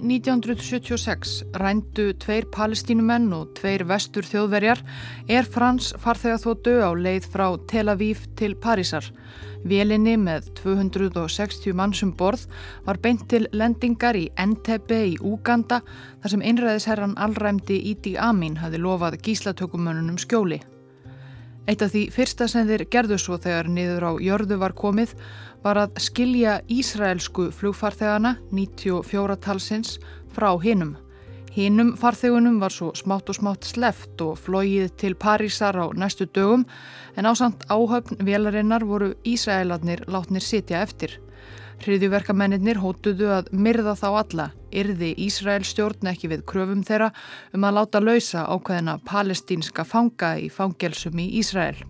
Í júni 1976 rændu tveir palestínumenn og tveir vestur þjóðverjar er Frans farþegaþóttu á leið frá Tel Aviv til Parísar. Vélinni með 260 mannsum borð var beint til lendingar í Entebbe í Úganda þar sem einræðisherran allræmdi Íti Amin hafi lofað gíslatökumönnunum skjóli. Eitt af því fyrsta sem þeir gerðu svo þegar niður á jörðu var komið var að skilja Ísraelsku flugfarþegana 94 talsins frá hinnum. Hinnum farþegunum var svo smátt og smátt sleft og flóið til Parísar á næstu dögum en ásand áhöfn velarinnar voru Ísraelarnir látnir sitja eftir. Hriðjuverkamennir hótuðu að myrða þá alla, yrði Ísrael stjórn ekki við kröfum þeirra um að láta lausa ákveðina palestínska fanga í fangelsum í Ísrael.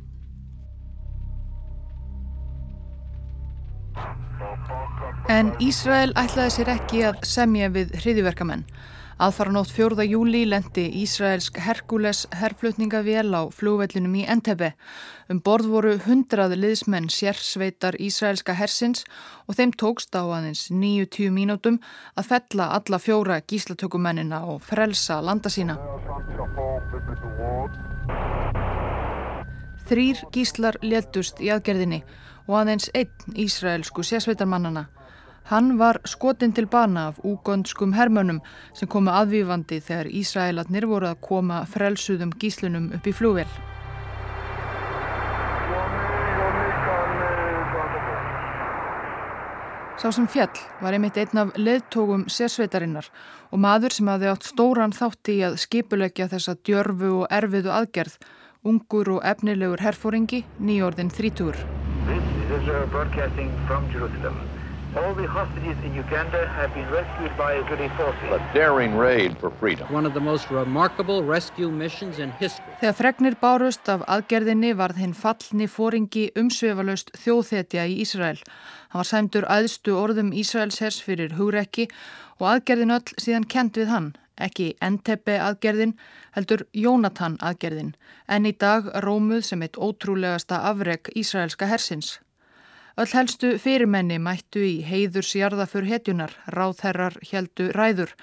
En Ísrael ætlaði sér ekki að semja við hriðiverkamenn. Aðfaranótt 4. júli lendi Ísraelsk Herkules herflutningavél á flugvellinum í Entebbe. Um borð voru hundrað liðsmenn sérsveitar Ísraelska hersins og þeim tókst á aðeins 9-10 mínútum að fella alla fjóra gíslatökumennina og frelsa landa sína. Þrýr gíslar léttust í aðgerðinni og aðeins einn Ísraelsku sérsveitarmannana. Hann var skotin til bana af úgöndskum hermönum sem komu aðvífandi þegar Ísraelatnir voru að koma frelsuðum gíslunum upp í flúvel. Sá sem fjall var einmitt einn af leðtógum sérsveitarinnar og maður sem hafði átt stóran þátti í að skipulegja þessa djörfu og erfiðu aðgerð, ungur og efnilegur herfóringi, nýjórðin þrítúr. This is a broadcasting from Jerusalem. All the hostages in Uganda have been rescued by Israeli forces. A daring raid for freedom. One of the most remarkable rescue missions in history. Þegar fregnir bárust af aðgerðinni varð hinn fallni fóringi umsvefalaust þjóðþetja í Ísrael. Hann var sæmdur aðstu orðum Ísraels hers fyrir hugrekki og aðgerðin öll síðan kent við hann. Ekki Entebbe aðgerðin, heldur Jónatan aðgerðin. En í dag rómuð sem eitt ótrúlegasta afreg Ísraelska hersins. Öll helstu fyrirmenni mættu í heiðursjarðafur hetjunar, ráðherrar heldu ræður,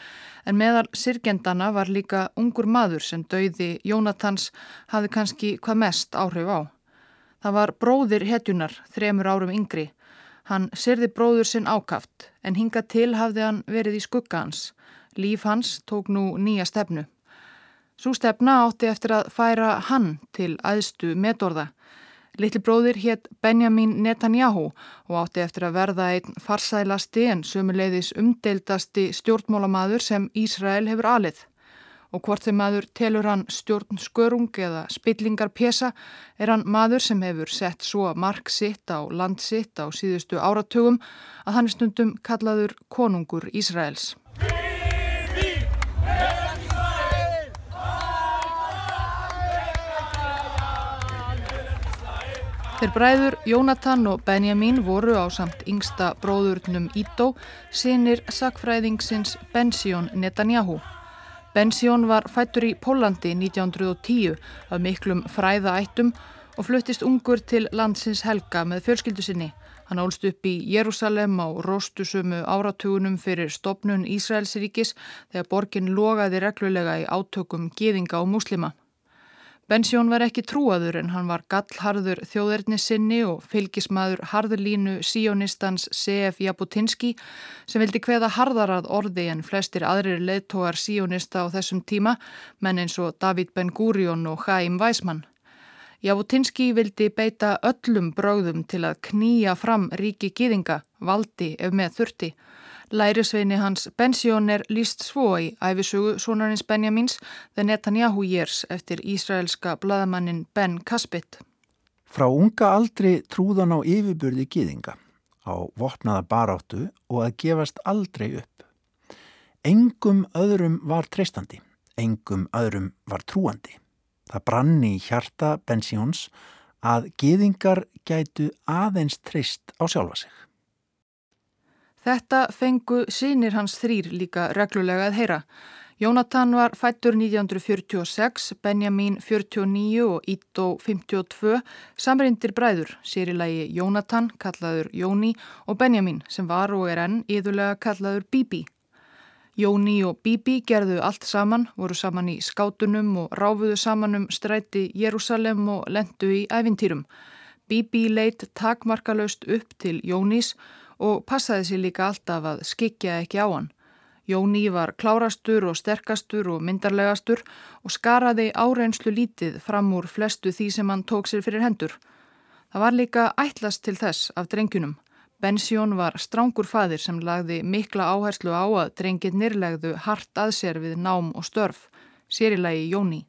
en meðal sirgendana var líka ungur maður sem dauði Jónatans hafi kannski hvað mest áhrif á. Það var bróðir hetjunar, þremur árum yngri. Hann sirði bróður sinn ákaft, en hinga til hafði hann verið í skugga hans. Líf hans tók nú nýja stefnu. Sú stefna átti eftir að færa hann til aðstu metorða. Littli bróðir hétt Benjamin Netanyahu og átti eftir að verða einn farsælasti en sömuleiðis umdeildasti stjórnmálamaður sem Ísrael hefur alið. Og hvort þeim maður telur hann stjórn skörung eða spillingar pjesa er hann maður sem hefur sett svo mark sitt á land sitt á síðustu áratugum að hann er stundum kallaður konungur Ísraels. Þeir bræður Jónatan og Benjamin voru á samt yngsta bróðurnum Ító sinir sakfræðingsins Bensjón Netanyahu. Bensjón var fættur í Pólandi 1910 af miklum fræðaættum og fluttist ungur til landsins Helga með fjölskyldu sinni. Hann álst upp í Jérúsalem á róstusumu áratugunum fyrir stopnun Ísraelsríkis þegar borgin logaði reglulega í átökum geðinga og muslima. Bensjón var ekki trúaður en hann var gallharður þjóðerni sinni og fylgismadur harðurlínu síonistans C.F. Jabotinski sem vildi hveða harðarað orði en flestir aðrir leðtógar síonista á þessum tíma menn eins og David Ben Gurion og Chaim Weizmann. Jabotinski vildi beita öllum bröðum til að knýja fram ríki gýðinga, valdi ef með þurfti Lærisveini hans Bensjón er líst svo í æfisugu sonarins Benjamins The Netanyahu Years eftir ísraelska bladamannin Ben Kasbit. Frá unga aldri trúðan á yfirbyrði gýðinga, á vopnaða baráttu og að gefast aldrei upp. Engum öðrum var treystandi, engum öðrum var trúandi. Það branni í hjarta Bensjóns að gýðingar gætu aðeins treyst á sjálfa sig. Þetta fengu sínir hans þrýr líka reglulega að heyra. Jónatan var fættur 1946, Benjamin 49 og Ító 52, samrindir bræður, sér í lagi Jónatan, kallaður Jóni og Benjamin sem var og er enn íðulega kallaður Bibi. Jóni og Bibi gerðu allt saman, voru saman í skátunum og ráfuðu saman um stræti Jérúsalem og lendu í æfintýrum. Bibi leitt takmarkalöst upp til Jónís og passaði sér líka alltaf að skikja ekki á hann. Jóni var klárastur og sterkastur og myndarlegastur og skaraði áreinslu lítið fram úr flestu því sem hann tók sér fyrir hendur. Það var líka ætlast til þess af drengjunum. Bensjón var strángur fadir sem lagði mikla áherslu á að drengir nýrlegðu hart að sér við nám og störf, sérilagi Jóni.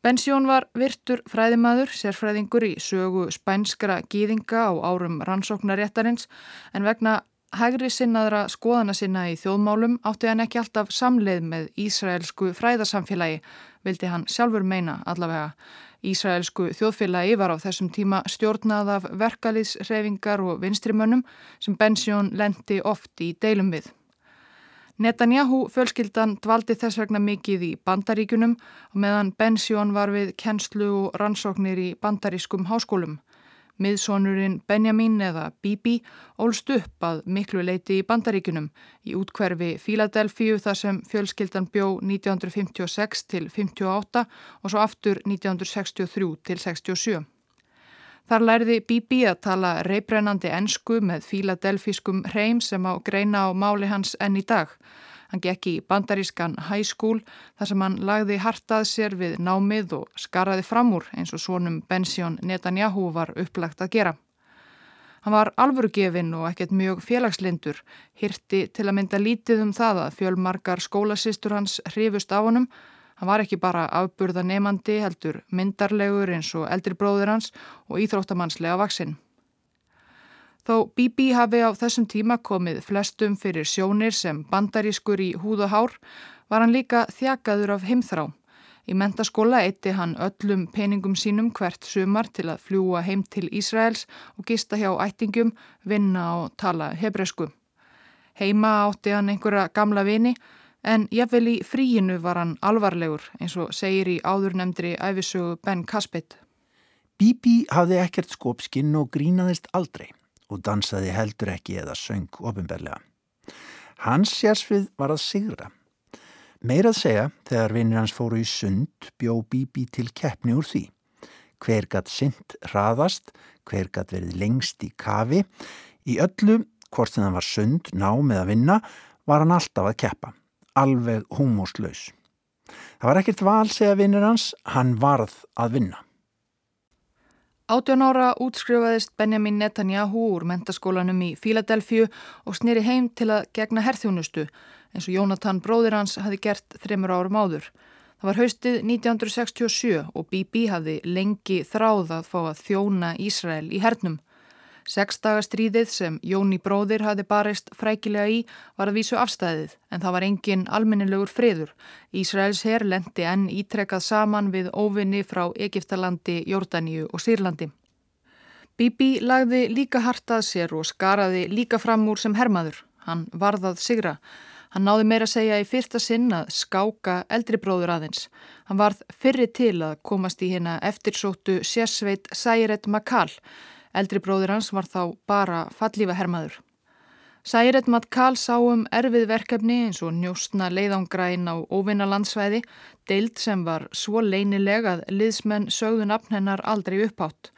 Bensjón var virtur fræðimaður, sérfræðingur í sögu spænskra gýðinga á árum rannsóknaréttarins en vegna hægri sinnaðra skoðana sinna í þjóðmálum átti hann ekki alltaf samleið með Ísraelsku fræðasamfélagi, vildi hann sjálfur meina allavega. Ísraelsku þjóðfélagi var á þessum tíma stjórnað af verkalýðsrefingar og vinstrimönnum sem Bensjón lendi oft í deilum við. Netanyahu fjölskyldan dvaldi þess vegna mikið í bandaríkunum meðan Bensjón var við kennslu og rannsóknir í bandarískum háskólum. Miðsónurinn Benjamin eða Bibi ólst upp að miklu leiti í bandaríkunum í útkverfi Fíladelfíu þar sem fjölskyldan bjó 1956 til 58 og svo aftur 1963 til 67. Þar læriði Bibi að tala reybrennandi ensku með fíladelfískum hreim sem á greina á máli hans enn í dag. Hann gekk í bandarískan high school þar sem hann lagði hartað sér við námið og skaraði fram úr eins og svonum Bensjón Netanyahu var upplagt að gera. Hann var alvörugefinn og ekkert mjög félagslindur, hirti til að mynda lítið um það að fjölmarkar skólasistur hans hrifust af honum. Hann var ekki bara afburða nefandi heldur myndarlegur eins og eldri bróður hans og íþróttamannslega vaksinn. Þó Bibi hafi á þessum tíma komið flestum fyrir sjónir sem bandarískur í húð og hár var hann líka þjakaður af heimþrá. Í mentaskóla eitti hann öllum peningum sínum hvert sumar til að fljúa heim til Ísraels og gista hjá ættingum, vinna og tala hebresku. Heima átti hann einhverja gamla vini en jafnvel í fríinu var hann alvarlegur eins og segir í áðurnemndri æfisögu Ben Kaspit. Bibi hafði ekkert skopskinn og grínaðist aldrei og dansaði heldur ekki eða söng ofinberlega. Hans sérsvið var að sigra. Meirað segja, þegar vinnir hans fóru í sund, bjó Bibi til keppni úr því. Hver gatt synd hraðast, hver gatt verið lengst í kafi. Í öllu, hvort sem það var sund, ná með að vinna, var hann alltaf að keppa. Alveg húmóslaus. Það var ekkert val, segja vinnir hans, hann varð að vinna. Átjón ára útskrifaðist Benjamin Netanyahu úr mentaskólanum í Fíladelfíu og snýri heim til að gegna herþjónustu eins og Jónatan bróðir hans hafi gert þreymur árum áður. Það var haustið 1967 og Bibi hafi lengi þráð að fá að þjóna Ísrael í hernum. Sexdagastríðið sem Jóni bróðir hafi barist frækilega í var að vísu afstæðið en það var engin almennilegur friður. Ísraels herr lendi enn ítrekkað saman við óvinni frá Egiptalandi, Jórdaníu og Sýrlandi. Bibi lagði líka hartað sér og skaraði líka fram úr sem hermaður. Hann varðað sigra. Hann náði meira að segja í fyrsta sinn að skáka eldri bróður aðeins. Hann varð fyrri til að komast í hérna eftirsóttu sérsveit Særet Makal Eldri bróður hans var þá bara fallífa hermaður. Særet Matkal sá um erfið verkefni eins og njóstna leiðangræn á óvinna landsvæði, deild sem var svo leinileg að liðsmenn sögðu nafn hennar aldrei uppátt.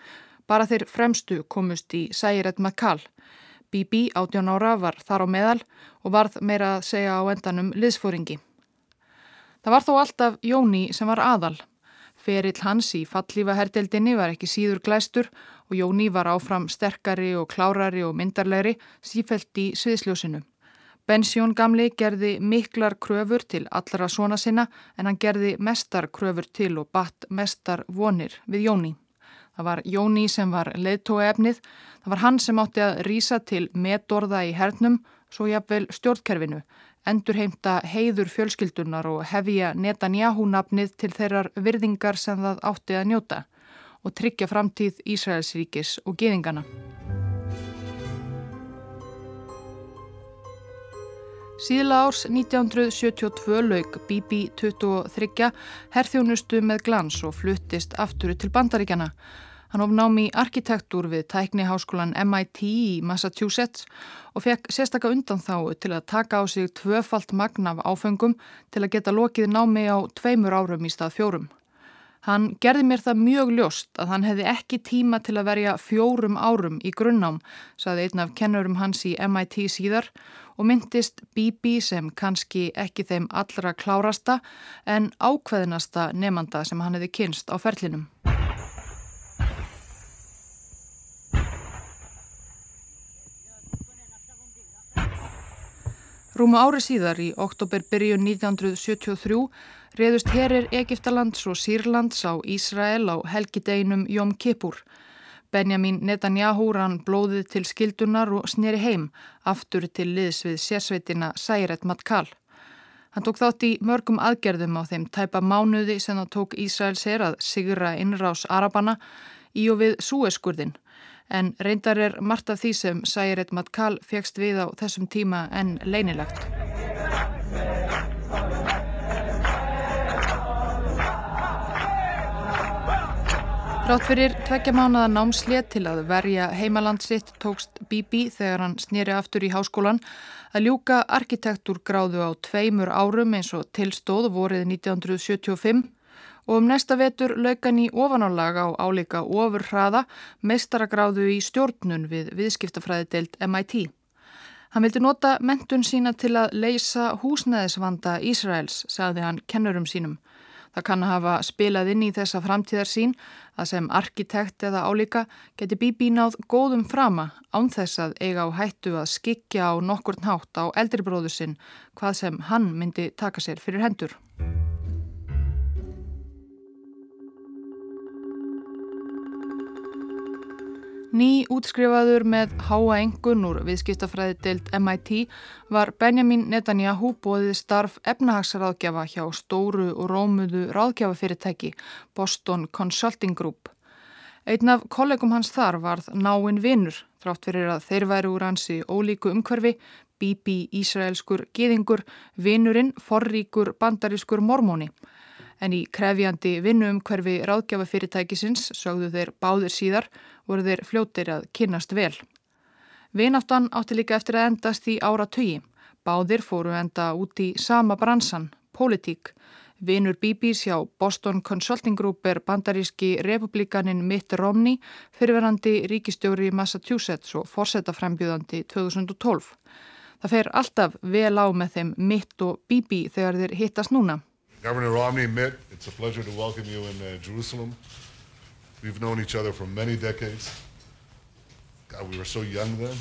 Bara þeir fremstu komust í Særet Matkal. Bibi, 18 ára, var þar á meðal og varð meira að segja á endanum liðsfóringi. Það var þó alltaf Jóni sem var aðal. Ferill hans í fallífa herdeldinni var ekki síður glæstur og Jóni var áfram sterkari og klárari og myndarlegri sífælt í sviðsljósinu. Bensjón gamli gerði miklar kröfur til allra svona sinna en hann gerði mestar kröfur til og batt mestar vonir við Jóni. Það var Jóni sem var leðtói efnið, það var hann sem átti að rýsa til metorða í hernum, svo jafnvel stjórnkerfinu, endurheimta heiður fjölskyldunar og hefja Netanyahu nafnið til þeirrar virðingar sem það átti að njóta og tryggja framtíð Ísraelsríkis og geðingana. Síðla árs 1972 laug Bibi 23 herþjónustu með glans og fluttist afturu til bandaríkjana. Hann hóf námi í arkitektúr við tækniháskólan MIT í Massachusetts og fekk sérstakka undan þá til að taka á sig tvöfalt magna af áfengum til að geta lokið námi á tveimur árum í stað fjórum. Hann gerði mér það mjög ljóst að hann hefði ekki tíma til að verja fjórum árum í grunnám, saði einn af kennurum hans í MIT síðar og myndist Bibi sem kannski ekki þeim allra klárasta en ákveðinasta nefnanda sem hann hefði kynst á ferlinum. Rúmu ári síðar í oktober byrjun 1973 reðust herir Egiptalands og Sýrlands á Ísrael á helgideginum Jóm Kippur. Benjamin Netanyahu rann blóðið til skildunar og sneri heim aftur til liðs við sérsveitina Særet Matkal. Hann tók þátt í mörgum aðgerðum á þeim tæpa mánuði sem það tók Ísrael sér að sigra innrás Arabana í og við Súeskurðin en reyndar er margt af því sem Særit Matkal fegst við á þessum tíma en leinilegt. Rátt fyrir tveggja mánada námslið til að verja heimaland sitt tókst Bibi þegar hann snýri aftur í háskólan að ljúka arkitektúrgráðu á tveimur árum eins og tilstóð vorið 1975 og um næsta vetur laukan í ofanálaga á álíka ofur hraða meistaragráðu í stjórnun við viðskiptafræði deilt MIT. Hann vildi nota mentun sína til að leysa húsnæðisvanda Ísraels, sagði hann kennurum sínum. Það kann að hafa spilað inn í þessa framtíðar sín að sem arkitekt eða álíka geti Bibi náð góðum frama án þess að eiga á hættu að skikja á nokkurn hátt á eldribróðu sinn hvað sem hann myndi taka sér fyrir hendur. Ný útskrifaður með háa engun úr viðskiptafræði deilt MIT var Benjamin Netanyahu bóðið starf efnahagsraðgjafa hjá stóru og rómuðu ráðgjafafyrirtæki Boston Consulting Group. Einn af kollegum hans þar varð náinn vinnur, þrátt fyrir að þeir væri úr hansi ólíku umhverfi, bíbi ísraelskur geðingur, vinnurinn forríkur bandarískur mormóni en í krefjandi vinnuumhverfi ráðgjafafyrirtækisins, sögðu þeir báðir síðar, voru þeir fljóttir að kynnast vel. Vináttan átti líka eftir að endast í ára tögi. Báðir fóru enda út í sama bransan, politík. Vinur Bíbís hjá Boston Consulting Group er bandaríski republikanin Mitt Romney, fyrirverandi ríkistjóri Massachusetts og fórsetafrembjöðandi 2012. Það fer alltaf vel á með þeim Mitt og Bíbí þegar þeir hittast núna. Governor Romney, Mitt, it's a pleasure to welcome you in uh, Jerusalem. We've known each other for many decades. God, we were so young then.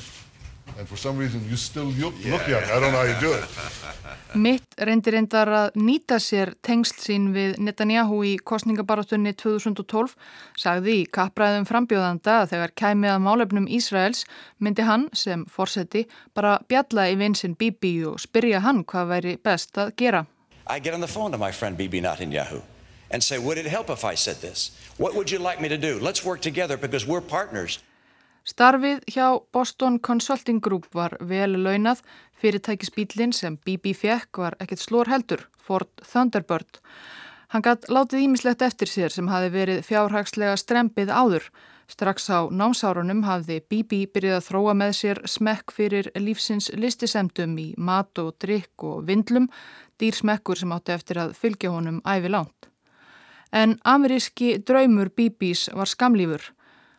And for some reason you still look, yeah. look young. I don't know how you do it. Mitt reyndir reyndar að nýta sér tengsl sín við Netanyahu í kostningabarátunni 2012 sagði í kappræðum frambjóðanda að þegar kæmið að málefnum Ísraels myndi hann sem fórseti bara bjalla í vinsinn Bibi og spyrja hann hvað væri best að gera. I get on the phone to my friend Bibi Netanyahu and say, would it help if I said this? What would you like me to do? Let's work together because we're partners. Starfið hjá Boston Consulting Group var vel launað. Fyrirtækisbílinn sem Bibi fekk var ekkert slór heldur, Ford Thunderbird. Hann gætt látið ímislegt eftir sér sem hafi verið fjárhagslega strempið áður. Strax á námsárunum hafði Bibi byrjað að þróa með sér smekk fyrir lífsins listisemdum í mat og drikk og vindlum dýrsmekkur sem átti eftir að fylgja honum æfi lánt. En ameríski draumur Bibis var skamlífur.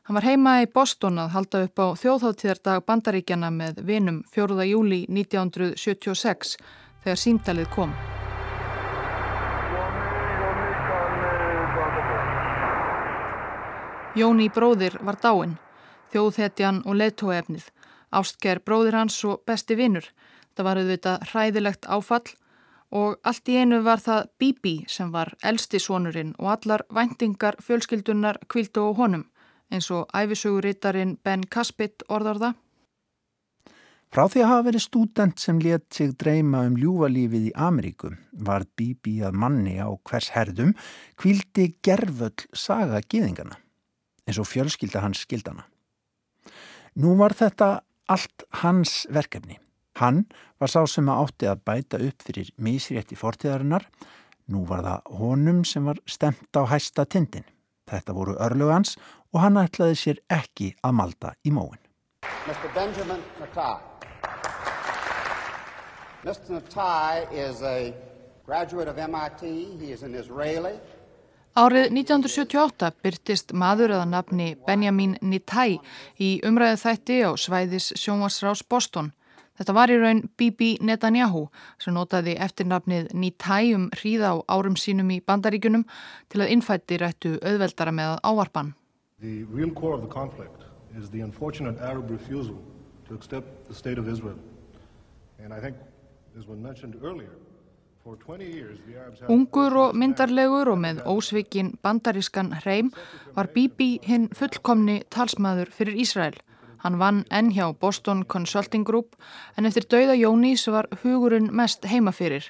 Hann var heima í Boston að halda upp á þjóðháttíðardag bandaríkjana með vinum 4. júli 1976 þegar símtalið kom. Jóni bróðir var dáin, þjóðhetjan og leðtóefnið, ástker bróðir hans og besti vinnur. Það var auðvitað hræðilegt áfall og allt í einu var það Bibi sem var elsti sonurinn og allar væntingar fjölskyldunar kvildu á honum eins og æfisögurítarin Ben Caspit orðar það. Frá því að hafa verið stúdent sem let sig dreyma um ljúvalífið í Ameríku var Bibi að manni á hvers herðum kvildi gerföll saga gýðingana eins og fjölskylda hans skildana. Nú var þetta allt hans verkefni. Hann var sá sem að átti að bæta upp fyrir mísrétti fortíðarinnar. Nú var það honum sem var stemt á hæsta tindin. Þetta voru örlugans og hann ætlaði sér ekki að malda í móin. Mr. Benjamin Natai. Mr. Natai is a graduate of MIT. He is an Israeli. Árið 1978 byrtist maður eða nafni Benjamin Nitai í umræðu þætti á svæðis sjónvarsrás Boston. Þetta var í raun Bibi Netanyahu sem notaði eftirnafnið Nitai um hríða á árum sínum í bandaríkunum til að innfætti rættu auðveldara með ávarpan. The real core of the conflict is the unfortunate Arab refusal to accept the state of Israel. And I think, as was mentioned earlier, Ungur og myndarlegur og með ósvikin bandarískan hreim var Bibi hinn fullkomni talsmaður fyrir Ísrael. Hann vann enn hjá Boston Consulting Group en eftir dauða Jónís var hugurinn mest heima fyrir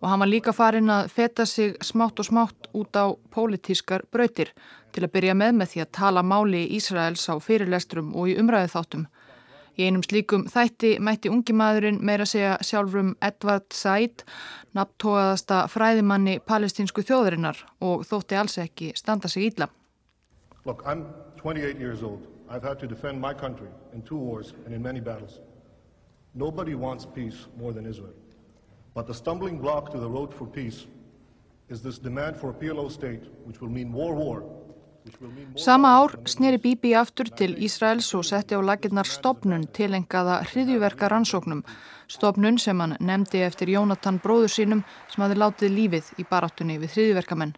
og hann var líka farin að feta sig smátt og smátt út á pólitískar brautir til að byrja með með því að tala máli Ísraels á fyrirlestrum og í umræðu þáttum. Í einum slíkum þætti mætti ungi maðurinn meira segja sjálfrum Edvard Said, nafntóaðasta fræðimanni palestinsku þjóðurinnar og þótti alls ekki standa sig ílla. Look, I'm 28 years old. I've had to defend my country in two wars and in many battles. Nobody wants peace more than Israel. But the stumbling block to the road for peace is this demand for a PLO state, which will mean more war. Sama ár sneri Bibi aftur til Ísraels og setti á laginnar stopnun tilengaða hriðjuverka rannsóknum. Stopnun sem hann nefndi eftir Jónatan bróður sínum sem hafi látið lífið í baráttunni við hriðjuverkamenn.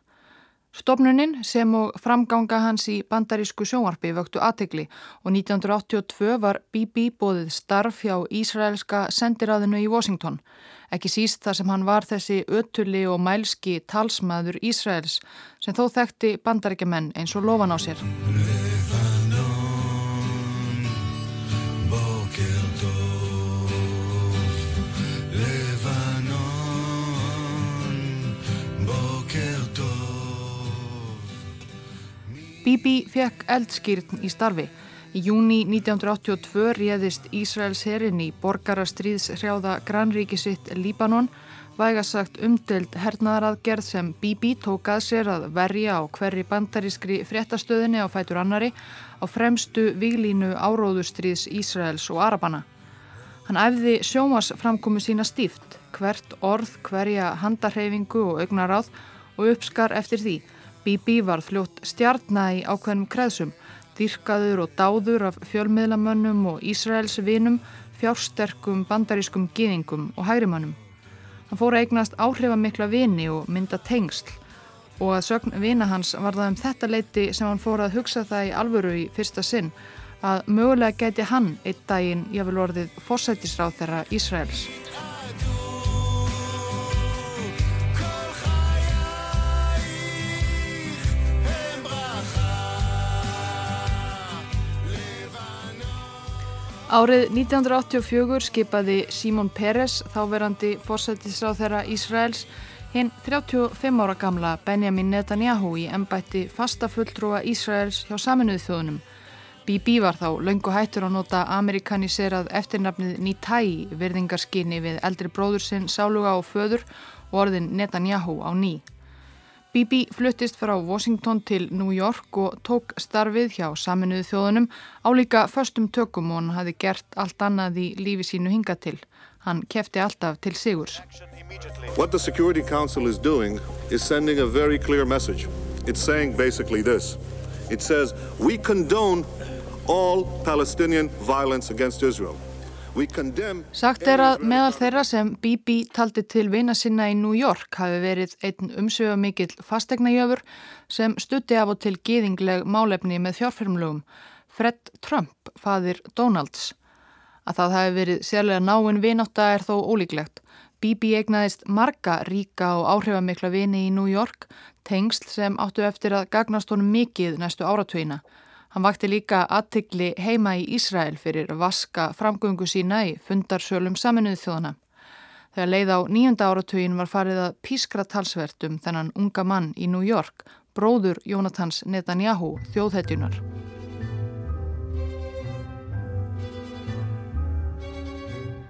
Stopnunin sem og framganga hans í bandarísku sjónvarpi vöktu aðtegli og 1982 var Bibi bóðið starf hjá Ísraelska sendiráðinu í Washington. Ekki síst þar sem hann var þessi ötuli og mælski talsmaður Ísraels sem þó þekkti bandaríkjaman eins og lofan á sér. Bibi fekk eldskýrn í starfi. Í júni 1982 réðist Ísraels herin í borgarastríðshrjáða grannríki sitt Líbanon, vægasagt umdelt hernaðaraðgerð sem Bibi tók að sér að verja á hverri bandarískri fréttastöðinni á fætur annari á fremstu viglínu áróðustríðs Ísraels og Arabana. Hann æfði sjómas framkomi sína stíft, hvert orð, hverja handarhefingu og augnaráð og uppskar eftir því. Bibi var fljótt stjarnæ í ákveðnum kreðsum, dyrkaður og dáður af fjölmiðlamönnum og Ísraels vinum, fjársterkum bandarískum gýðingum og hægrimannum. Hann fór að eignast áhrifamikla vini og mynda tengsl og að sögn vina hans var það um þetta leiti sem hann fór að hugsa það í alvöru í fyrsta sinn að mögulega geti hann eitt daginn jáfnvel orðið fórsættisráð þeirra Ísraels. Árið 1984 skipaði Simon Peres, þáverandi fórsættisráð þeirra Ísraels, hinn 35 ára gamla Benjamin Netanyahu í ennbætti fastafulltrúa Ísraels hjá saminuð þjóðunum. Bibi var þá laungu hættur að nota amerikaniserað eftirnafnið Nitai verðingarskinni við eldri bróður sinn Sáluga og föður og orðin Netanyahu á ný. Bibi fluttist frá Washington til New York og tók starfið hjá saminuðu þjóðunum álíka förstum tökum og hann hafi gert allt annað í lífi sínu hinga til. Hann kefti alltaf til sigurs. What the Security Council is doing is sending a very clear message. It's saying basically this. It says we condone all Palestinian violence against Israel. Sagt er að meðal þeirra sem Bibi taldi til vina sinna í New York hafi verið einn umsöfa mikill fastegnajöfur sem stutti af og til geðingleg málefni með fjárfyrmlugum, Fred Trump, fadir Donalds. Að það hafi verið sérlega náinn vináta er þó ólíklegt. Bibi eignaðist marga ríka og áhrifamikla vini í New York, tengsl sem áttu eftir að gagnast honum mikið næstu áratvína. Hann vakti líka aðtikli heima í Ísrael fyrir vaska framgöngu sína í fundarsölum saminuð þjóðana. Þegar leið á nýjunda áratugin var farið að pískra talsvert um þennan unga mann í New York, bróður Jónatans Netanyahu, þjóðhetjunar.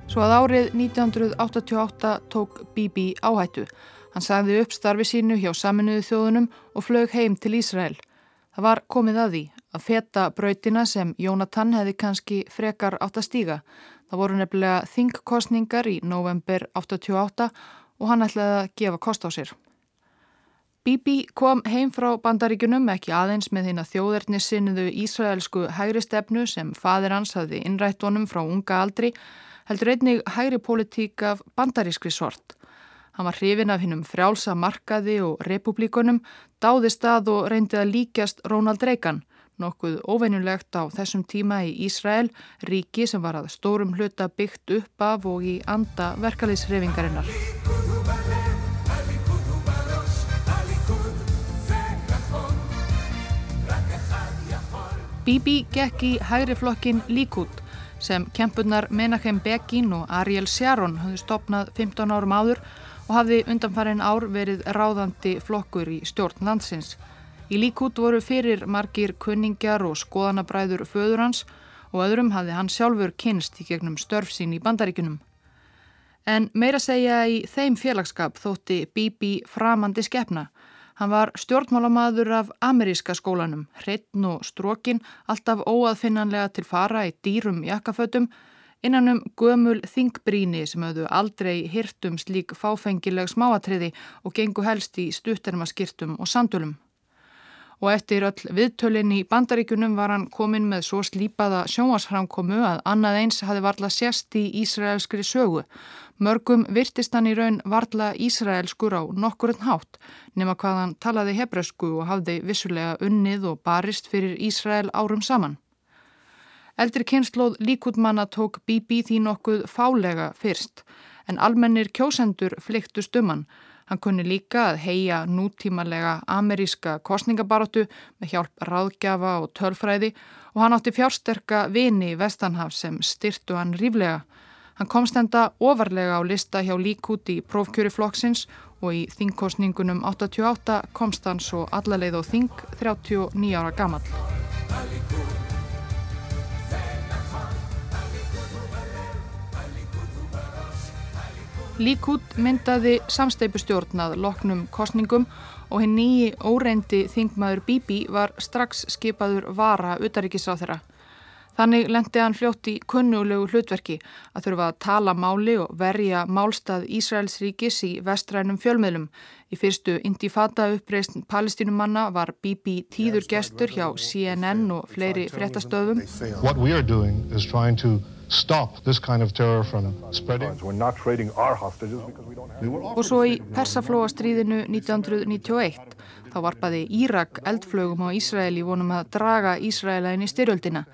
Svo að árið 1988 tók Bibi áhættu. Hann sagði upp starfi sínu hjá saminuðu þjóðunum og flög heim til Ísrael. Það var komið að því að feta brautina sem Jónatan hefði kannski frekar átt að stíga. Það voru nefnilega þingkostningar í november 88 og hann ætlaði að gefa kost á sér. Bibi kom heim frá bandaríkunum ekki aðeins með þína þjóðernissinniðu Ísraelsku hægri stefnu sem fadir hans hafði innrætt honum frá unga aldri heldur einnig hægri politík af bandarískri sort. Hann var hrifin af hinnum frjálsa markaði og republikunum, dáði stað og reyndi að líkjast Ronald Reagan nokkuð óveinulegt á þessum tíma í Ísrael, ríki sem var að stórum hluta byggt upp af og í anda verkaliðsrefingarinnar. Bibi gekk í hægri flokkin Líkút sem kempunar Menachem Begin og Ariel Sharon hafði stopnað 15 árum áður og hafði undanfærin ár verið ráðandi flokkur í stjórn landsins. Í líkút voru fyrir margir kuningjar og skoðanabræður föður hans og öðrum hafði hann sjálfur kynst í gegnum störf sín í bandaríkunum. En meira segja í þeim félagskap þótti Bibi framandi skefna. Hann var stjórnmálamadur af ameríska skólanum, hreitn og strókin, alltaf óaðfinnanlega til fara í dýrum jakkafötum, innan um gömul þingbríni sem höfðu aldrei hirtum slík fáfengileg smáatriði og gengu helst í stuttermaskirtum og sandulum og eftir öll viðtölinn í bandaríkunum var hann komin með svo slípaða sjónvarsframkomu að annað eins hafi varla sérst í Ísraelskri sögu. Mörgum virtist hann í raun varla Ísraelskur á nokkurinn hátt nema hvað hann talaði hebræsku og hafði vissulega unnið og barist fyrir Ísrael árum saman. Eldri kynnslóð líkutmanna tók Bibi því nokkuð fálega fyrst en almennir kjósendur flyktust um hann Hann kunni líka að heia nútímalega ameríska kostningabaróttu með hjálp ráðgjafa og tölfræði og hann átti fjársterka vini í Vestanhaf sem styrtu hann ríflega. Hann komst enda ofarlega á lista hjá líkúti í prófkjöri flokksins og í þingkostningunum 88 komst hann svo allaleið á þing 39 ára gammal. Líkút myndaði samsteipustjórnað loknum kostningum og hinn nýji óreyndi þingmaður Bibi var strax skipaður vara utaríkisráð þeirra. Þannig lendi hann fljótt í kunnulegu hlutverki að þurfa að tala máli og verja málstað Ísraels ríkis í vestrænum fjölmiðlum. Í fyrstu indifata uppreist palestinumanna var Bibi tíður gestur hjá CNN og fleiri frettastöðum stop this kind of terror from spreading. We're not trading our hostages because we don't have... Og svo í Persaflóastríðinu 1991 þá varpaði Írak eldflögum á Ísraeli vonum að draga Ísraela inn í styrjöldina.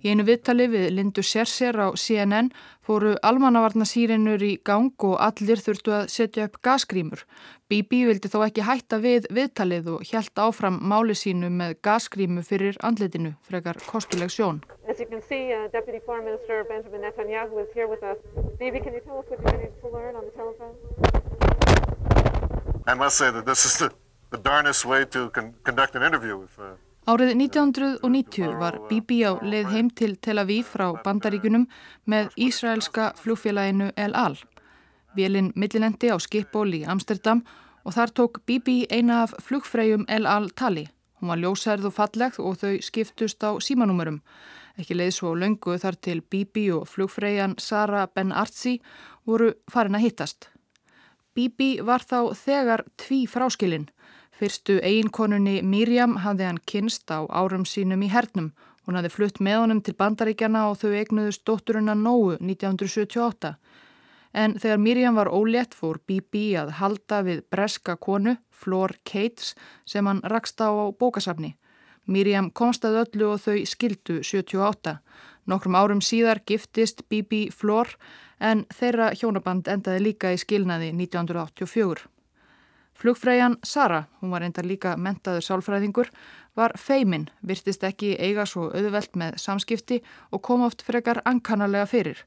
Í einu viðtali við Lindu Serser á CNN fóru almannavarnasýrinur í gang og allir þurftu að setja upp gasgrímur. Bibi vildi þó ekki hætta við viðtalið og hjælt áfram máli sínu með gasgrímu fyrir andletinu, frekar kostuleg sjón. See, uh. Bibi? I must say that this is the, the darnest way to con conduct an interview with... Uh, Árið 1990 var Bibi á leið heim til Tel Aviv frá Bandaríkunum með Ísraelska flugfélaginu El Al. Vélinn millilendi á skipból í Amsterdam og þar tók Bibi eina af flugfreyjum El Al tali. Hún var ljósærð og fallegð og þau skiptust á símanúmurum. Ekki leið svo löngu þar til Bibi og flugfreyjan Sara Ben Artzi voru farin að hittast. Bibi var þá þegar tví fráskilinn. Fyrstu eiginkonunni Miriam hafði hann kynst á árum sínum í hernum. Hún hafði flutt með honum til bandaríkjana og þau eignuðust dótturuna Nóu 1978. En þegar Miriam var ólétt fór Bibi að halda við breska konu, Flor Cates, sem hann rakst á bókasafni. Miriam komst að öllu og þau skildu 78. Nokkrum árum síðar giftist Bibi Flor en þeirra hjónaband endaði líka í skilnaði 1984. Flugfræjan Sara, hún var enda líka mentaður sálfræðingur, var feimin, virtist ekki eiga svo auðvelt með samskipti og kom oft frekar ankanalega fyrir.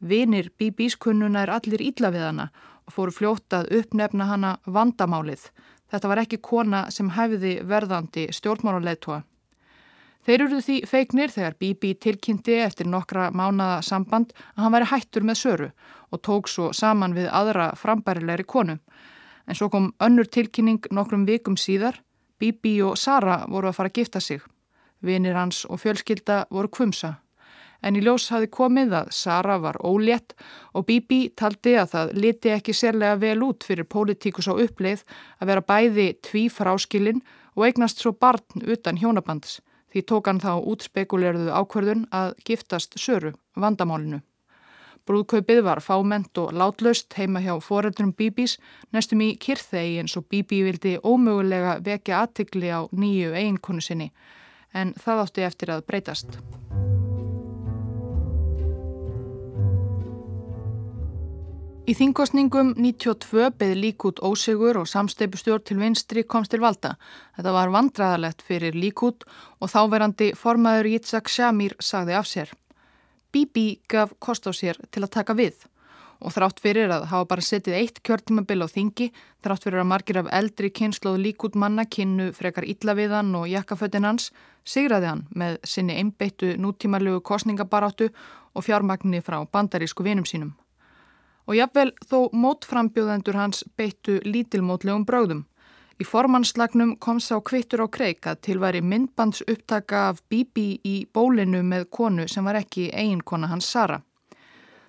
Vinir Bíbís kunnuna er allir ílla við hana og fóru fljótað uppnefna hana vandamálið. Þetta var ekki kona sem hæfiði verðandi stjórnmáluleitua. Þeir eru því feiknir þegar Bíbí tilkynnti eftir nokkra mánada samband að hann væri hættur með söru og tók svo saman við aðra frambærilegri konu. En svo kom önnur tilkynning nokkrum vikum síðar. Bibi og Sara voru að fara að gifta sig. Vinir hans og fjölskylda voru kvumsa. En í ljós hafi komið að Sara var ólétt og Bibi taldi að það liti ekki sérlega vel út fyrir pólitíkus á uppleið að vera bæði tví fráskilin og eignast svo barn utan hjónabands. Því tók hann þá útspekuleruðu ákverðun að giftast Söru, vandamálinu. Brúðkaupið var fáment og látlaust heima hjá foreldrum Bibis næstum í kyrþegi eins og Bibi vildi ómögulega vekja aðtikli á nýju eiginkonu sinni en það átti eftir að breytast. Í þingosningum 92 beði líkút ósegur og samsteipustjórn til vinstri komst til valda. Þetta var vandraðalegt fyrir líkút og þáverandi formaður Yitzhak Shamir sagði af sér. Bibi gaf kost á sér til að taka við og þrátt fyrir að hafa bara setið eitt kjörtímabil á þingi, þrátt fyrir að margir af eldri kynnslóð líkút manna kynnu frekar illa við hann og jakkafötin hans, sigraði hann með sinni einbeittu nútímarlegu kostningabaráttu og fjármagnni frá bandarísku vinum sínum og jafnvel þó mótframbjóðendur hans beittu lítilmótlegum bröðum. Í formannslagnum kom sá kvittur á kreik að tilværi myndbands upptaka af Bibi í bólinu með konu sem var ekki eiginkona hans Sara.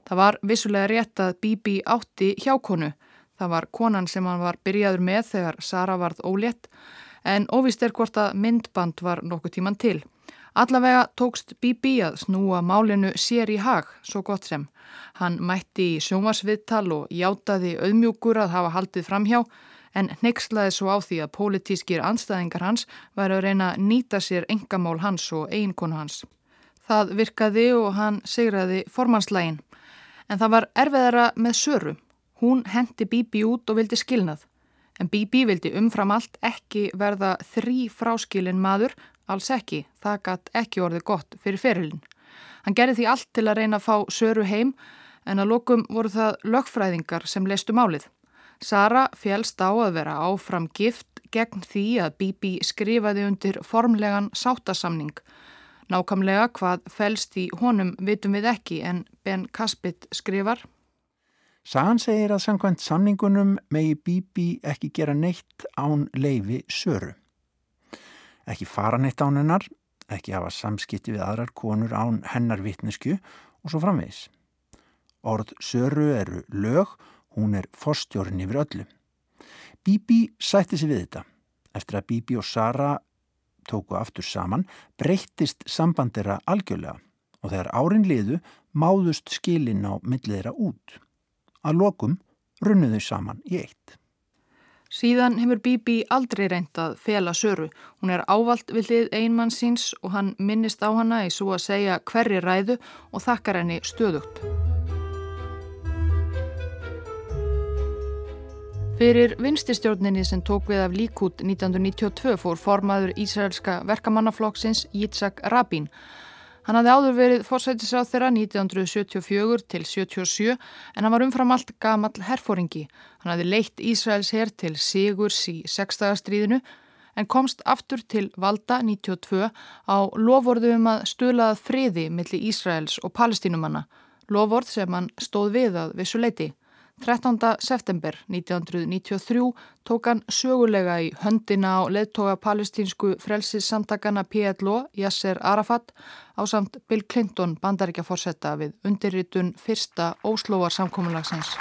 Það var vissulega rétt að Bibi átti hjákonu. Það var konan sem hann var byrjaður með þegar Sara varð ólétt en óvist er hvort að myndband var nokkuð tíman til. Allavega tókst Bibi að snúa málinu sér í hag, svo gott sem. Hann mætti í sjómasviðtal og játaði auðmjúkur að hafa haldið framhjá en neykslaði svo á því að pólitískir anstæðingar hans væri að reyna að nýta sér engamál hans og eiginkonu hans. Það virkaði og hann segraði formanslægin. En það var erfiðara með Söru. Hún hendi Bibi út og vildi skilnað. En Bibi vildi umfram allt ekki verða þrý fráskilin maður Alls ekki, það gætt ekki orðið gott fyrir ferilin. Hann gerði því allt til að reyna að fá Söru heim en að lokum voru það lögfræðingar sem leistu málið. Sara félst á að vera áfram gift gegn því að Bibi skrifaði undir formlegan sáttasamning. Nákamlega hvað fælst í honum vitum við ekki en Ben Kaspit skrifar. Sagan segir að samkvæmt samningunum megi Bibi ekki gera neitt án leifi Söru ekki fara neitt án hennar, ekki hafa samskipti við aðrar konur án hennar vittnesku og svo framvegis. Orð Söru eru lög, hún er forstjórn yfir öllu. Bibi sætti sig við þetta. Eftir að Bibi og Sara tóku aftur saman, breyttist sambandera algjörlega og þegar árin liðu máðust skilin á milliðra út. Að lokum runnuðu saman í eitt. Síðan hefur Bibi aldrei reynd að fela Söru. Hún er ávalt við hlið einmann síns og hann minnist á hana í svo að segja hverri ræðu og þakkar henni stöðugt. Fyrir vinstistjórninni sem tók við af líkút 1992 fór formaður Ísraelska verkamannaflokksins Yitzhak Rabin. Hann hafði áður verið fórsættisáð þeirra 1974 til 77 en hann var umfram allt gamal herfóringi. Hann hafði leitt Ísraels her til Sigurs í sextagastríðinu en komst aftur til Valda 92 á lofvorðu um að stuðlaða friði millir Ísraels og palestínumanna. Lofvorð sem hann stóð við að vissu leiti. 13. september 1993 tók hann sögulega í höndina á leðtoga palestínsku frelsissamtakana PLO Yasser Arafat á samt Bill Clinton bandaríkja fórsetta við undirritun fyrsta óslóvar samkómulagsins.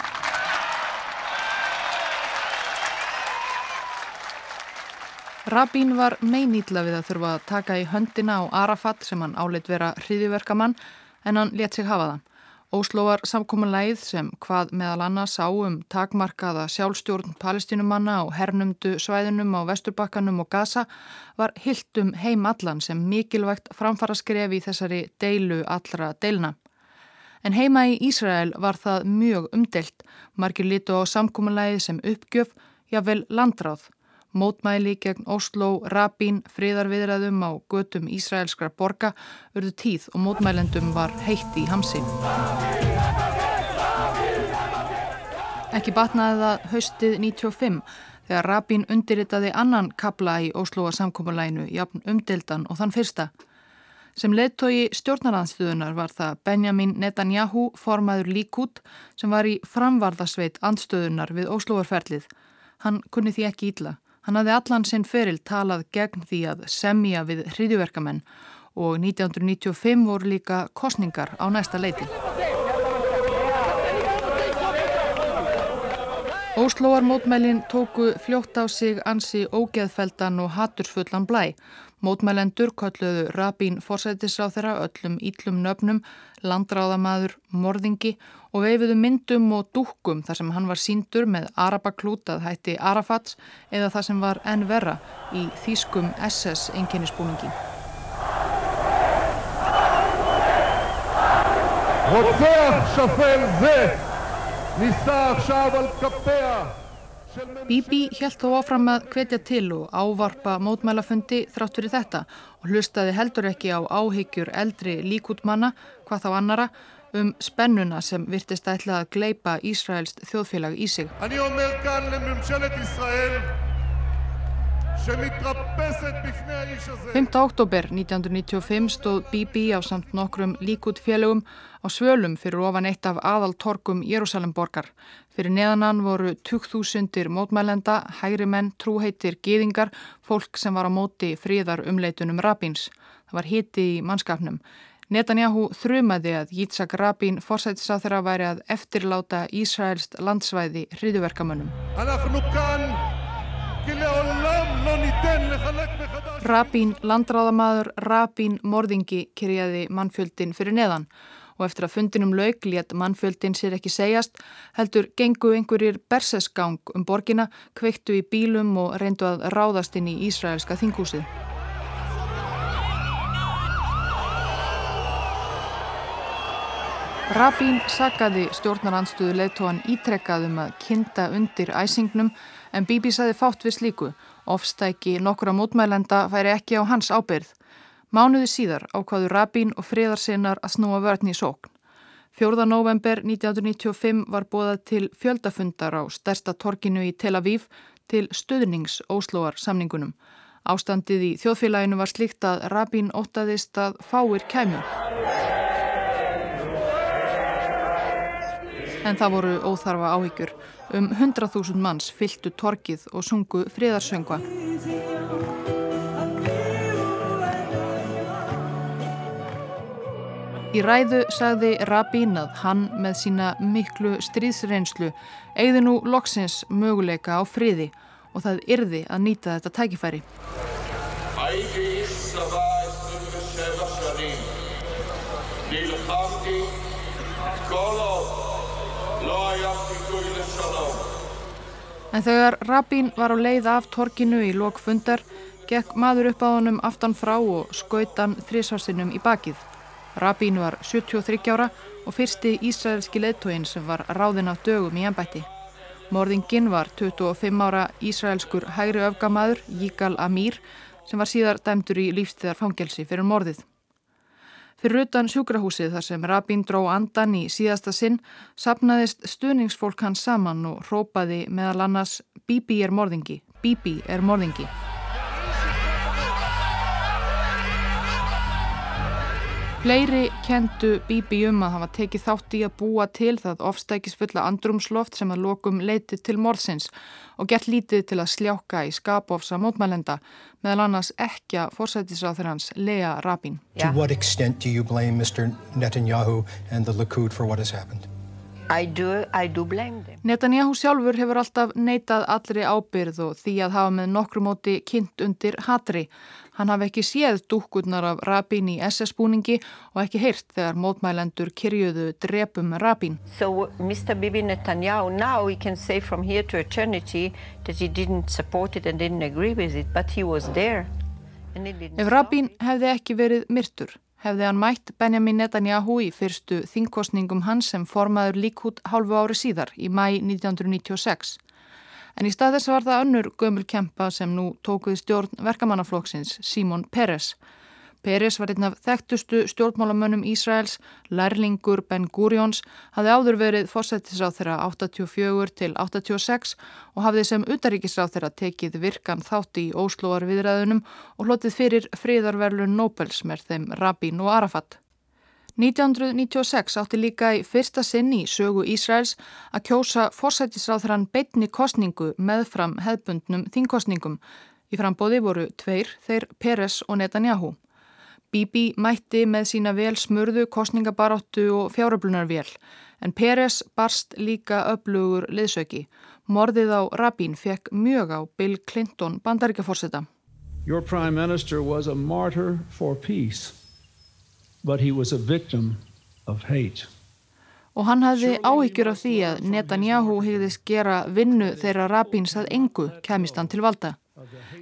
Rabin var meinýtla við að þurfa að taka í höndina á Arafat sem hann áleitt vera hriðiverkamann en hann let sig hafa það. Óslóar samkominleið sem hvað meðal annars á um takmarkaða sjálfstjórn palestinumanna og hernumdu svæðunum á Vesturbakkanum og Gaza var hildum heim allan sem mikilvægt framfara skref í þessari deilu allra deilna. En heima í Ísrael var það mjög umdelt, margir litu á samkominleið sem uppgjöf, jável landráð Mótmæli gegn Oslo, Rabin, friðarviðræðum á götum Ísraelskra borga urðu tíð og mótmælendum var heitt í hamsi. Ekki batnaði það haustið 95 þegar Rabin undirritaði annan kabla í Osloa samkómulæinu jafn umdeldan og þann fyrsta. Sem leittói stjórnarhansstöðunar var það Benjamin Netanyahu formaður Líkút sem var í framvarðasveit andstöðunar við Osloarferlið. Hann kunni því ekki ítla. Hann hafði allan sinn feril talað gegn því að semja við hriðjuverkamenn og 1995 voru líka kostningar á næsta leiti. Óslóar mótmælin tóku fljótt á sig ansi ógeðfeldan og hatursfullan blæ. Mótmælendur kölluðu rabín fórsættisráþera öllum íllum nöfnum, landráðamaður, morðingi og veifuðu myndum og dúkkum þar sem hann var síndur með arabaklútað hætti Arafats eða þar sem var enn verra í þýskum SS-enginnispúningi. Róttar, sjáfell, þið! Nýsta, sjáfell, kappea! Bibi helt þó áfram að hvetja til og ávarpa mótmælafundi þrátt fyrir þetta og hlustaði heldur ekki á áhyggjur eldri líkútmanna, hvað þá annara, um spennuna sem virtist ætla að gleipa Ísraels þjóðfélag í sig. 5. oktober 1995 stóð Bibi á samt nokkrum líkútfélögum á svölum fyrir ofan eitt af aðaltorkum Jérúsalemborgar. Fyrir neðanan voru 2000 mótmælenda, hægri menn, trúheitir, geðingar, fólk sem var á móti fríðar umleitunum Rabins. Það var hiti í mannskapnum. Netanyahu þrumaði að Yitzhak Rabin forsættisað þeirra væri að eftirláta Ísraelst landsvæði hriðuverkamönnum. Rabín landráðamaður, Rabín morðingi kyrjaði mannfjöldin fyrir neðan og eftir að fundinum lauk létt mannfjöldin sér ekki segjast heldur gengu einhverjir bersesgang um borgina, kveiktu í bílum og reyndu að ráðast inn í Ísraelska þinghúsið. Rabín sagaði stjórnarandstöðu leittóan ítrekkaðum að kinda undir æsingnum en Bibi saði fátt við slíku. Ofstæki nokkura mótmælenda færi ekki á hans ábyrð. Mánuði síðar ákvaðu Rabín og friðarsinnar að snúa vörðni í sókn. 4. november 1995 var bóðað til fjöldafundar á stærsta torkinu í Tel Aviv til stuðnings Óslóar samningunum. Ástandið í þjóðfélaginu var slíkt að Rabín ótaðist að fáir kæmu. En það voru óþarfa áhyggjur. Um 100.000 manns fyltu torkið og sungu friðarsöngva. Í ræðu sagði Rabín að hann með sína miklu stríðsreynslu eigði nú loksins möguleika á friði og það yrði að nýta þetta tækifæri. En þegar Rabín var á leið af torkinu í lok fundar, gekk maður upp á honum aftan frá og skautan þrísvarsinnum í bakið. Rabín var 73 ára og fyrsti ísraelski leittóin sem var ráðinn af dögum í ennbætti. Morðingin var 25 ára ísraelskur hægri öfgamaður, Jíkal Amír, sem var síðar dæmdur í lífstíðarfangelsi fyrir morðið. Fyrir utan sjúkrahúsið þar sem Rabin dró andan í síðasta sinn sapnaðist stuðningsfólk hans saman og rópaði meðal annars Bibi er morðingi, Bibi er morðingi. Fleiri kentu Bibi um að hafa tekið þátt í að búa til það ofstækisfulla andrumsloft sem að lokum leiti til morðsins og gert lítið til að sljáka í skapofsa mótmælenda meðal annars ekki að fórsættisráður hans Lea Rabin. To what extent do you blame Mr. Netanyahu and the Likud for what has happened? I do, I do Netanyahu sjálfur hefur alltaf neitað allri ábyrð og því að hafa með nokkru móti kynnt undir hatri. Hann hafi ekki séð dúkkurnar af Rabin í SS-búningi og ekki heyrt þegar mótmælendur kyrjuðu drepum Rabin. So Mr. Bibi Netanyahu now we can say from here to eternity that he didn't support it and didn't agree with it but he was there. Ef Rabin hefði ekki verið myrtur hefði hann mætt Benjamin Netanyahu í fyrstu þingkostningum hans sem formaður líkút hálfu ári síðar í mæ 1996. En í stað þess var það önnur gömul kempa sem nú tókuði stjórn verkamannaflokksins, Simon Peres. Peres var einn af þekktustu stjórnmálamönnum Ísraels, lærlingur Ben Gurions, hafði áður verið fórsættisráð þeirra 84 til 86 og hafði sem utaríkisráð þeirra tekið virkan þátti í óslóar viðræðunum og hlotið fyrir fríðarverlun Nobels með þeim Rabin og Arafat. 1996 átti líka í fyrsta sinn í sögu Ísraels að kjósa forsættisráþrann beitni kostningu meðfram hefbundnum þingkostningum. Í frambóði voru tveir, þeir Peres og Netanyahu. Bibi mætti með sína vel smurðu kostningabaráttu og fjáröflunarvél en Peres barst líka öflugur liðsöki. Morðið á Rabin fekk mjög á Bill Clinton bandaríkaforsetta. Your prime minister was a martyr for peace but he was a victim of hate. Og hann hafði áhyggjur af því að Netanyahu hegðist gera vinnu þeirra Rabins að engu kemist hann til valda.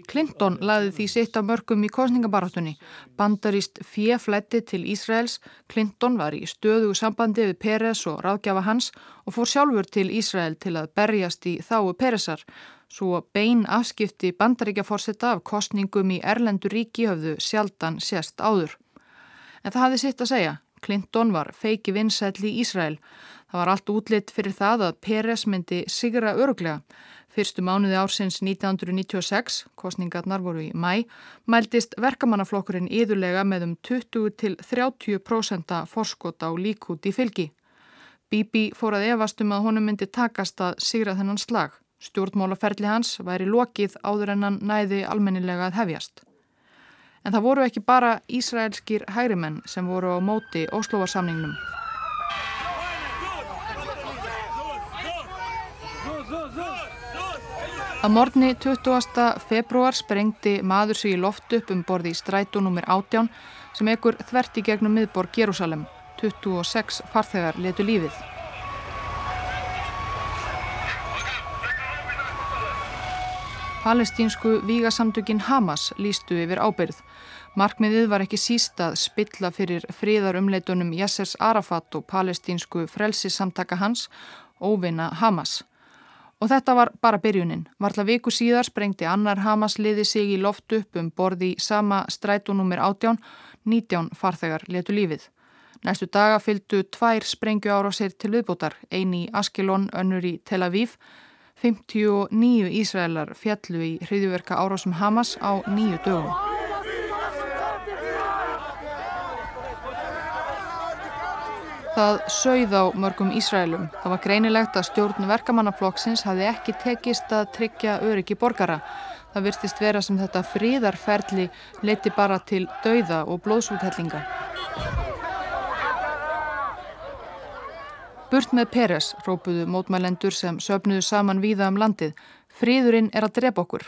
Clinton laði því sitt af mörgum í kostningabaráttunni. Bandarist fjeflætti til Ísraels. Clinton var í stöðu sambandi við Peres og ráðgjafa hans og fór sjálfur til Ísrael til að berjast í þáu Peresar. Svo bein afskipti bandaríkjaforsetta af kostningum í Erlendur ríki höfðu sjaldan sérst áður. En það hafði sitt að segja. Clinton var feiki vinsætli í Ísrael. Það var allt útlitt fyrir það að Peres myndi sigra öruglega. Fyrstu mánuði ársins 1996, kostningarnar voru í mæ, mæltist verkamannaflokkurinn yðurlega með um 20-30% forskot á líkút í fylgi. Bibi fór að efast um að honum myndi takast að sigra þennan slag. Stjórnmálaferli hans væri lokið áður en hann næði almennilega að hefjast. En það voru ekki bara Ísraelskir hægrimenn sem voru á móti Óslóvarsamningnum. Að morgni 20. februar sprengti maður sig í loft upp um borði í strætónumir 18 sem ekkur þverti gegnum miðborg Jérúsalem. 26 farþegar letu lífið. Palestínsku vígasamtökin Hamas lístu yfir ábyrð. Markmiðið var ekki síst að spilla fyrir fríðarumleitunum Yassers Arafat og palestínsku frelsisamtaka hans, óvinna Hamas. Og þetta var bara byrjunin. Varla viku síðar sprengti annar Hamas liði sig í loft upp um borði sama strætónumir 18, 19 farþegar letu lífið. Næstu daga fylgdu tvær sprengju ára sér til viðbótar, eini í Askelon, önnur í Tel Aviv, 59 Ísraelar fjallu í hriðjuverka árásum Hamas á nýju dögum. Það sögð á mörgum Ísraelum. Það var greinilegt að stjórn verkamannaflokksins hafi ekki tekist að tryggja öryggi borgara. Það virtist vera sem þetta fríðarferli leiti bara til dauða og blóðsúthellinga. Burt með Peres, rópuðu mótmælendur sem söpnuðu saman víða um landið. Fríðurinn er að drepa okkur.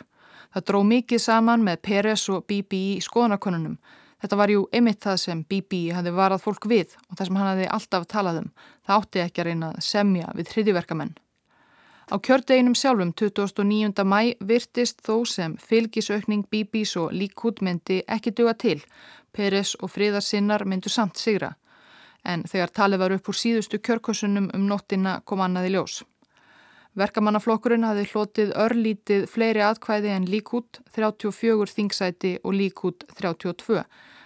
Það dró mikið saman með Peres og BBI í skoðanakonunum. Þetta var jú einmitt það sem BBI hafði varað fólk við og það sem hann hafði alltaf talað um. Það átti ekki að reyna að semja við hriðiverkamenn. Á kjördeginum sjálfum 2009. mæ virtist þó sem fylgisaukning BBIs og líkút myndi ekki duga til. Peres og fríðarsinnar myndu samt sigra en þegar talið var upp úr síðustu kjörkosunum um nóttina kom annaði ljós. Verkamannaflokkurinn hafði hlotið örlítið fleiri atkvæði en líkút 34 þingsæti og líkút 32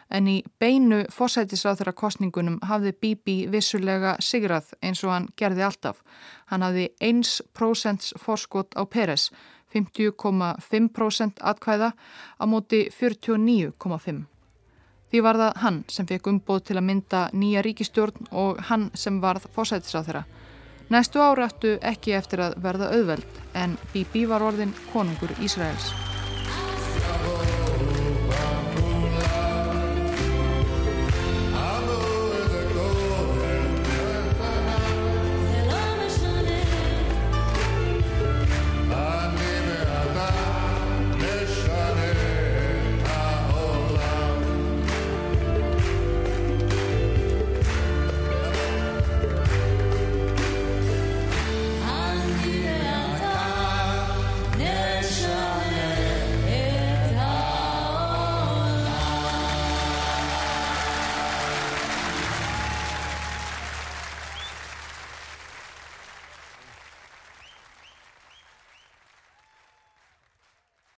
en í beinu fósætisráþara kostningunum hafði Bibi vissulega sigrað eins og hann gerði alltaf. Hann hafði 1% fórskot á Peres, 50,5% atkvæða á móti 49,5%. Því var það hann sem fekk umboð til að mynda nýja ríkistjórn og hann sem varð fósætisráð þeirra. Næstu áratu ekki eftir að verða auðveld en Bibi var orðin konungur Ísraels.